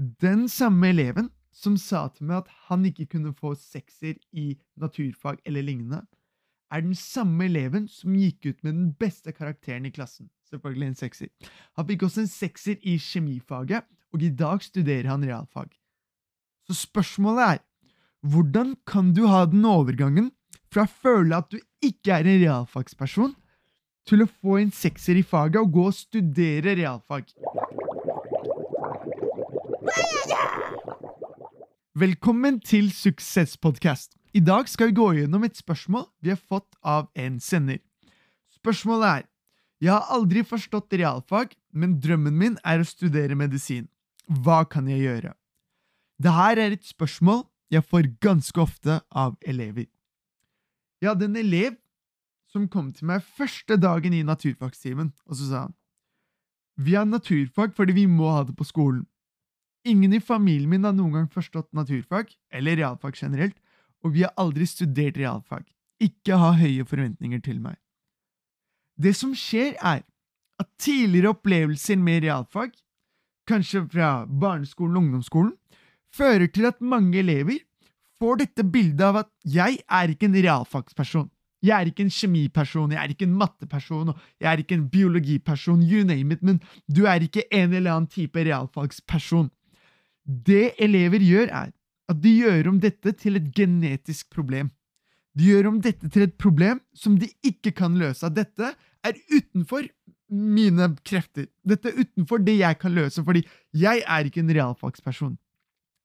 Den samme eleven som sa til meg at han ikke kunne få sekser i naturfag eller lignende, er den samme eleven som gikk ut med den beste karakteren i klassen. Selvfølgelig en sekser. Han fikk også en sekser i kjemifaget, og i dag studerer han realfag. Så spørsmålet er, hvordan kan du ha den overgangen fra å føle at du ikke er en realfagsperson, til å få en sekser i faget og gå og studere realfag? Velkommen til Suksesspodkast. I dag skal vi gå gjennom et spørsmål vi har fått av en sender. Spørsmålet er Jeg har aldri forstått realfag, men drømmen min er å studere medisin. Hva kan jeg gjøre? Dette er et spørsmål jeg får ganske ofte av elever. Jeg hadde en elev som kom til meg første dagen i naturfagstimen, og så sa han Vi har naturfag fordi vi må ha det på skolen. Ingen i familien min har noen gang forstått naturfag, eller realfag generelt, og vi har aldri studert realfag. Ikke ha høye forventninger til meg. Det som skjer, er at tidligere opplevelser med realfag, kanskje fra barneskolen og ungdomsskolen, fører til at mange elever får dette bildet av at jeg er ikke en realfagsperson. Jeg er ikke en kjemiperson, jeg er ikke en matteperson, jeg er ikke en biologiperson, you name it, men du er ikke en eller annen type realfagsperson. Det elever gjør, er at de gjør om dette til et genetisk problem. De gjør om dette til et problem som de ikke kan løse. Dette er utenfor mine krefter. Dette er utenfor det jeg kan løse, fordi jeg er ikke en realfagsperson.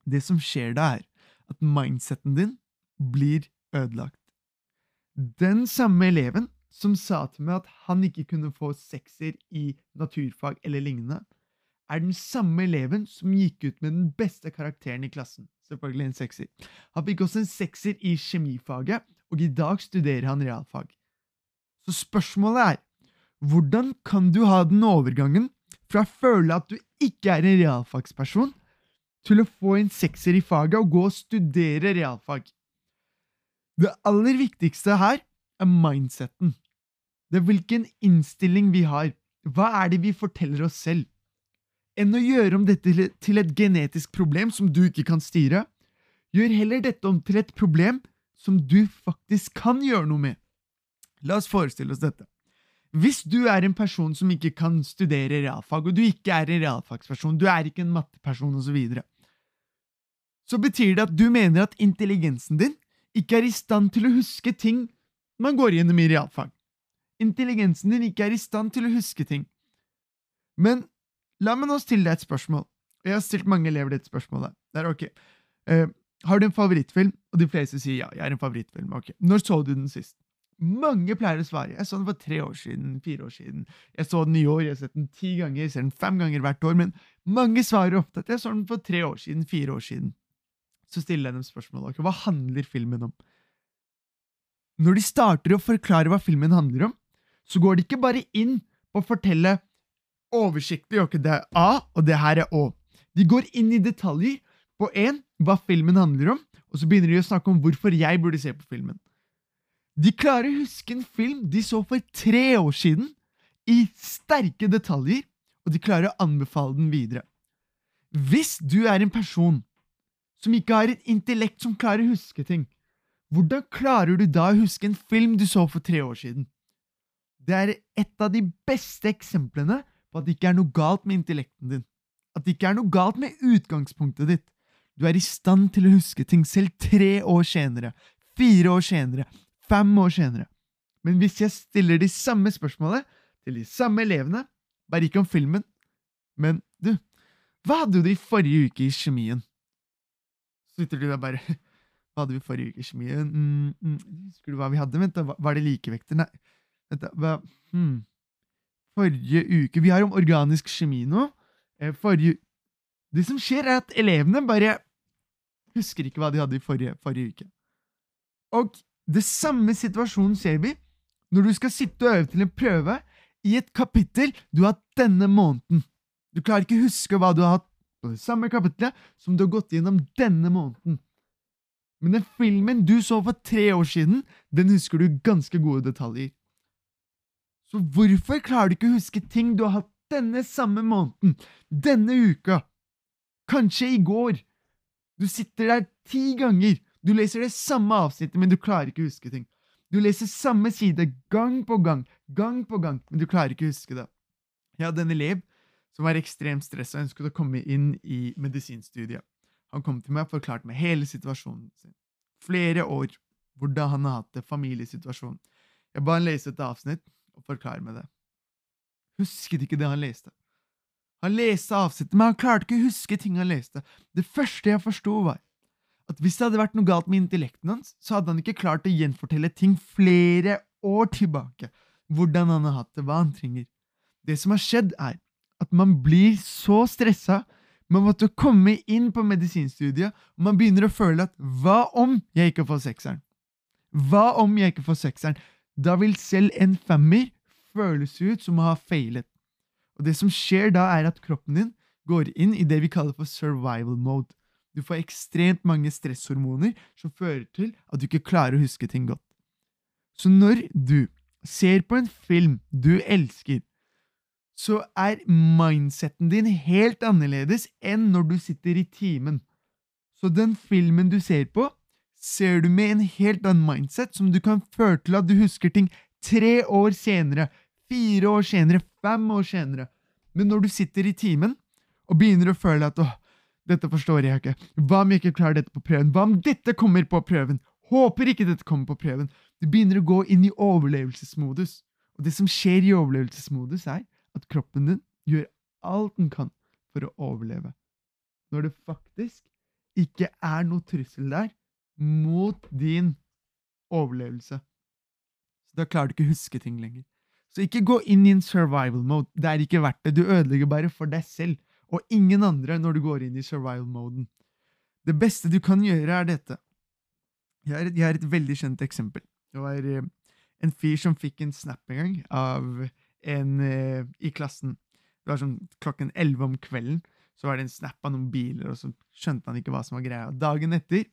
Det som skjer da, er at mindseten din blir ødelagt. Den samme eleven som sa til meg at han ikke kunne få sekser i naturfag eller lignende, er den samme eleven som gikk ut med den beste karakteren i klassen. Selvfølgelig en sekser. Han fikk også en sekser i kjemifaget, og i dag studerer han realfag. Så spørsmålet er, hvordan kan du ha den overgangen fra å føle at du ikke er en realfagsperson, til å få en sekser i faget og gå og studere realfag? Det aller viktigste her er mindseten. Det er hvilken innstilling vi har. Hva er det vi forteller oss selv? Enn å gjøre om dette til et genetisk problem som du ikke kan styre. Gjør heller dette om til et problem som du faktisk kan gjøre noe med. La oss forestille oss dette. Hvis du er en person som ikke kan studere realfag, og du ikke er en realfagsperson, du er ikke en matteperson osv., så, videre, så betyr det at du mener at intelligensen din ikke er i stand til å huske ting man går gjennom i realfag. Intelligensen din ikke er i stand til å huske ting. Men La meg nå stille deg et spørsmål. Jeg har stilt mange elever dette spørsmålet. Det er ok. Uh, har du en favorittfilm? Og de fleste sier ja, jeg har en favorittfilm. Ok. Når så du den sist? Mange pleier å svare. Jeg så den for tre år siden, fire år siden. Jeg så den i år, jeg har sett den ti ganger, jeg ser den fem ganger hvert år. Men mange svarer ofte at jeg så den for tre år siden, fire år siden. Så stiller jeg dem spørsmålet. Okay, hva handler filmen om? Når de starter å forklare hva filmen handler om, så går de ikke bare inn på å fortelle oversiktlig. Ok, det er A, og det her er Å. De går inn i detaljer på én, hva filmen handler om, og så begynner de å snakke om hvorfor jeg burde se på filmen. De klarer å huske en film de så for tre år siden, i sterke detaljer, og de klarer å anbefale den videre. Hvis du er en person som ikke har et intellekt som klarer å huske ting, hvordan klarer du da å huske en film du så for tre år siden? Det er et av de beste eksemplene på at det ikke er noe galt med intellekten din. At det ikke er noe galt med utgangspunktet ditt. Du er i stand til å huske ting selv tre år senere, fire år senere, fem år senere. Men hvis jeg stiller de samme spørsmålene til de samme elevene, bare ikke om filmen Men du, hva hadde du i forrige uke i kjemien? Så sitter du der bare Hva hadde vi forrige uke i kjemien? Mm, mm, husker du hva vi hadde? Vent, da, var det likevekter? Nei. Vent, da, hva hmm forrige uke Vi har om organisk kjemi nå. Eh, forrige Det som skjer, er at elevene bare husker ikke hva de hadde i forrige, forrige uke. Og det samme situasjonen ser vi når du skal sitte og øve til en prøve i et kapittel du har hatt denne måneden. Du klarer ikke å huske hva du har hatt på det samme kapittelet som du har gått gjennom denne måneden. Men den filmen du så for tre år siden, den husker du ganske gode detaljer. Så hvorfor klarer du ikke å huske ting du har hatt denne samme måneden, denne uka? Kanskje i går. Du sitter der ti ganger. Du leser det samme avsnittet, men du klarer ikke å huske ting. Du leser samme side gang på gang, gang på gang, men du klarer ikke å huske det. Jeg hadde en elev som var ekstremt stressa og ønsket å komme inn i medisinstudiet. Han kom til meg og forklarte meg hele situasjonen sin. Flere år, hvordan han har hatt det, familiesituasjonen. Jeg ba han lese et avsnitt og forklare meg det. Husket ikke det han leste. Han leste avsnittet, men han klarte ikke å huske ting han leste. Det første jeg forsto, var at hvis det hadde vært noe galt med intellekten hans, så hadde han ikke klart å gjenfortelle ting flere år tilbake, hvordan han har hatt det, hva han trenger. Det som har skjedd, er at man blir så stressa, man måtte komme inn på medisinstudiet, og man begynner å føle at hva om jeg ikke får sekseren? Hva om jeg ikke får sekseren? Da vil selv en femmer føles ut som å ha feilet. Og det som skjer da, er at kroppen din går inn i det vi kaller for survival mode. Du får ekstremt mange stresshormoner som fører til at du ikke klarer å huske ting godt. Så når du ser på en film du elsker, så er mindseten din helt annerledes enn når du sitter i timen. Så den filmen du ser på, ser du med en helt annen mindset, som du kan føre til at du husker ting tre år senere, fire år senere, fem år senere. Men når du sitter i timen og begynner å føle at åh, dette forstår jeg ikke, hva om jeg ikke klarer dette på prøven, hva om dette kommer på prøven, håper ikke dette kommer på prøven, du begynner å gå inn i overlevelsesmodus. Og det som skjer i overlevelsesmodus, er at kroppen din gjør alt den kan for å overleve. Når det faktisk ikke er noe trussel der mot din overlevelse. Så da klarer du ikke å huske ting lenger. Så ikke gå inn i en survival mode. Det er ikke verdt det. Du ødelegger bare for deg selv og ingen andre når du går inn i survival-moden. Det beste du kan gjøre, er dette. Jeg har, et, jeg har et veldig kjent eksempel. Det var eh, en fyr som fikk en snap en gang av en eh, i klassen. Det var sånn klokken elleve om kvelden. Så var det en snap av noen biler, og så skjønte han ikke hva som var greia. Dagen etter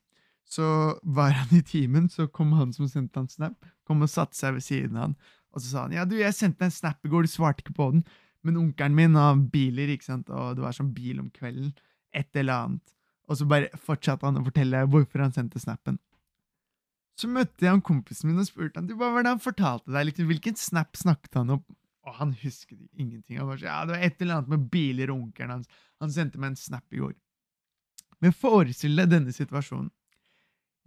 så var han i timen, så kom han som sendte han snap, kom og satte seg ved siden av han og så sa han ja, du, jeg sendte en snap i går, du svarte ikke på den, men onkelen min har biler, ikke sant, og det var sånn bil om kvelden, et eller annet. Og så bare fortsatte han å fortelle hvorfor han sendte snappen. Så møtte jeg han kompisen min og spurte han, du, hva var det han fortalte deg, liksom, hvilken snap snakket han om? Og han husket ingenting. Han var så, ja, Det var et eller annet med biler og onkelen hans. Han sendte meg en snap i går. Men forestill deg denne situasjonen.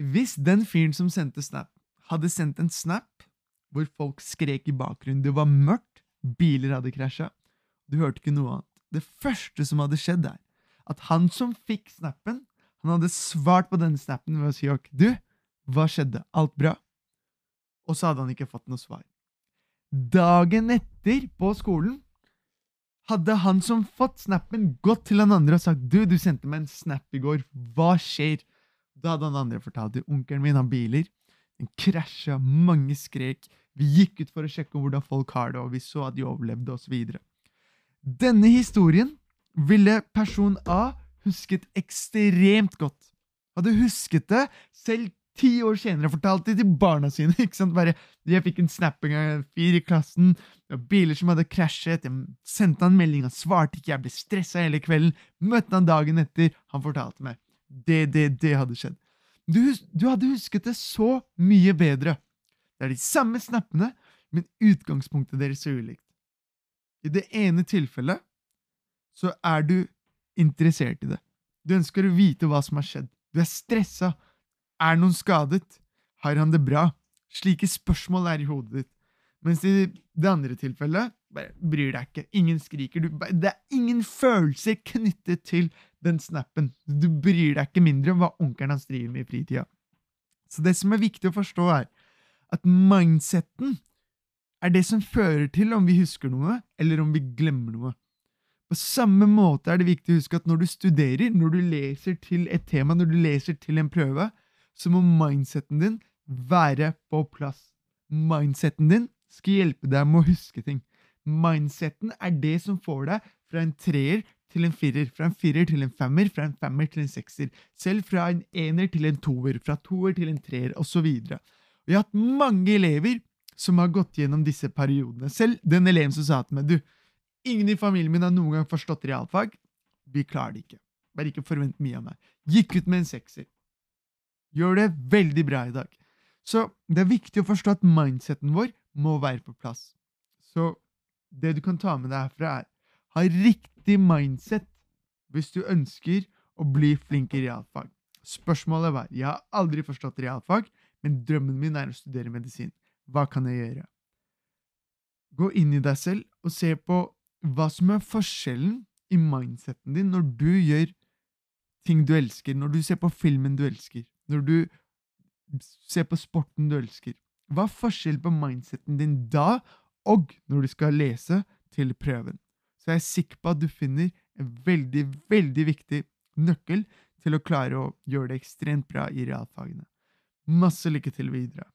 Hvis den fyren som sendte snap, hadde sendt en snap hvor folk skrek i bakgrunnen. Det var mørkt, biler hadde krasja. Du hørte ikke noe annet. Det første som hadde skjedd, er at han som fikk snappen, han hadde svart på denne snappen ved å si ok, du, hva skjedde, alt bra? Og så hadde han ikke fått noe svar. Dagen etter, på skolen, hadde han som fått snappen, gått til han andre og sagt du, du sendte meg en snap i går, hva skjer? Da hadde han andre fortalt til onkelen min har biler, den krasja, mange skrek, vi gikk ut for å sjekke hvordan folk har det, og vi så at de overlevde, osv. Denne historien ville person A husket ekstremt godt. Hadde husket det selv ti år senere, fortalte det til barna sine. ikke sant? Bare, Jeg fikk en av en fyr i klassen, det var biler som hadde krasjet, jeg sendte han melding, han svarte ikke, jeg ble stressa hele kvelden, møtte han dagen etter, han fortalte meg. Det, det, det hadde skjedd. Du, du hadde husket det så mye bedre. Det er de samme snappene, men utgangspunktet deres er ulikt. I det ene tilfellet så er du interessert i det. Du ønsker å vite hva som har skjedd. Du er stressa. Er noen skadet? Har han det bra? Slike spørsmål er i hodet ditt. Mens i det andre tilfellet bare bryr deg ikke. Ingen skriker. Du, det er ingen følelser knyttet til den snappen. Du bryr deg ikke mindre om hva onkelen hans driver med i fritida. Så det som er viktig å forstå, er at mindseten er det som fører til om vi husker noe, eller om vi glemmer noe. På samme måte er det viktig å huske at når du studerer, når du leser til et tema, når du leser til en prøve, så må mindseten din være på plass. Mindseten din skal hjelpe deg med å huske ting. Mindseten er det som får deg fra en treer til en firer, fra en firer til en femmer, fra en femmer til en sekser, selv fra en ener til en toer, fra toer til en treer, osv. Vi har hatt mange elever som har gått gjennom disse periodene. Selv den eleven som sa til meg du, ingen i familien min har noen gang forstått realfag. Vi klarer det ikke. Bare ikke forvent mye av meg. Gikk ut med en sekser. Gjør det veldig bra i dag. Så det er viktig å forstå at mindseten vår må være på plass. Så det du kan ta med deg herfra, er ha riktig mindset hvis du ønsker å bli flink i realfag. Spørsmålet var jeg har aldri forstått realfag, men drømmen min er å studere medisin. Hva kan jeg gjøre? Gå inn i deg selv og se på hva som er forskjellen i mindseten din når du gjør ting du elsker, når du ser på filmen du elsker, når du ser på sporten du elsker. Hva er forskjellen på mindseten din da og når du skal lese til prøven? Så jeg er sikker på at du finner en veldig, veldig viktig nøkkel til å klare å gjøre det ekstremt bra i realfagene. Masse lykke til videre.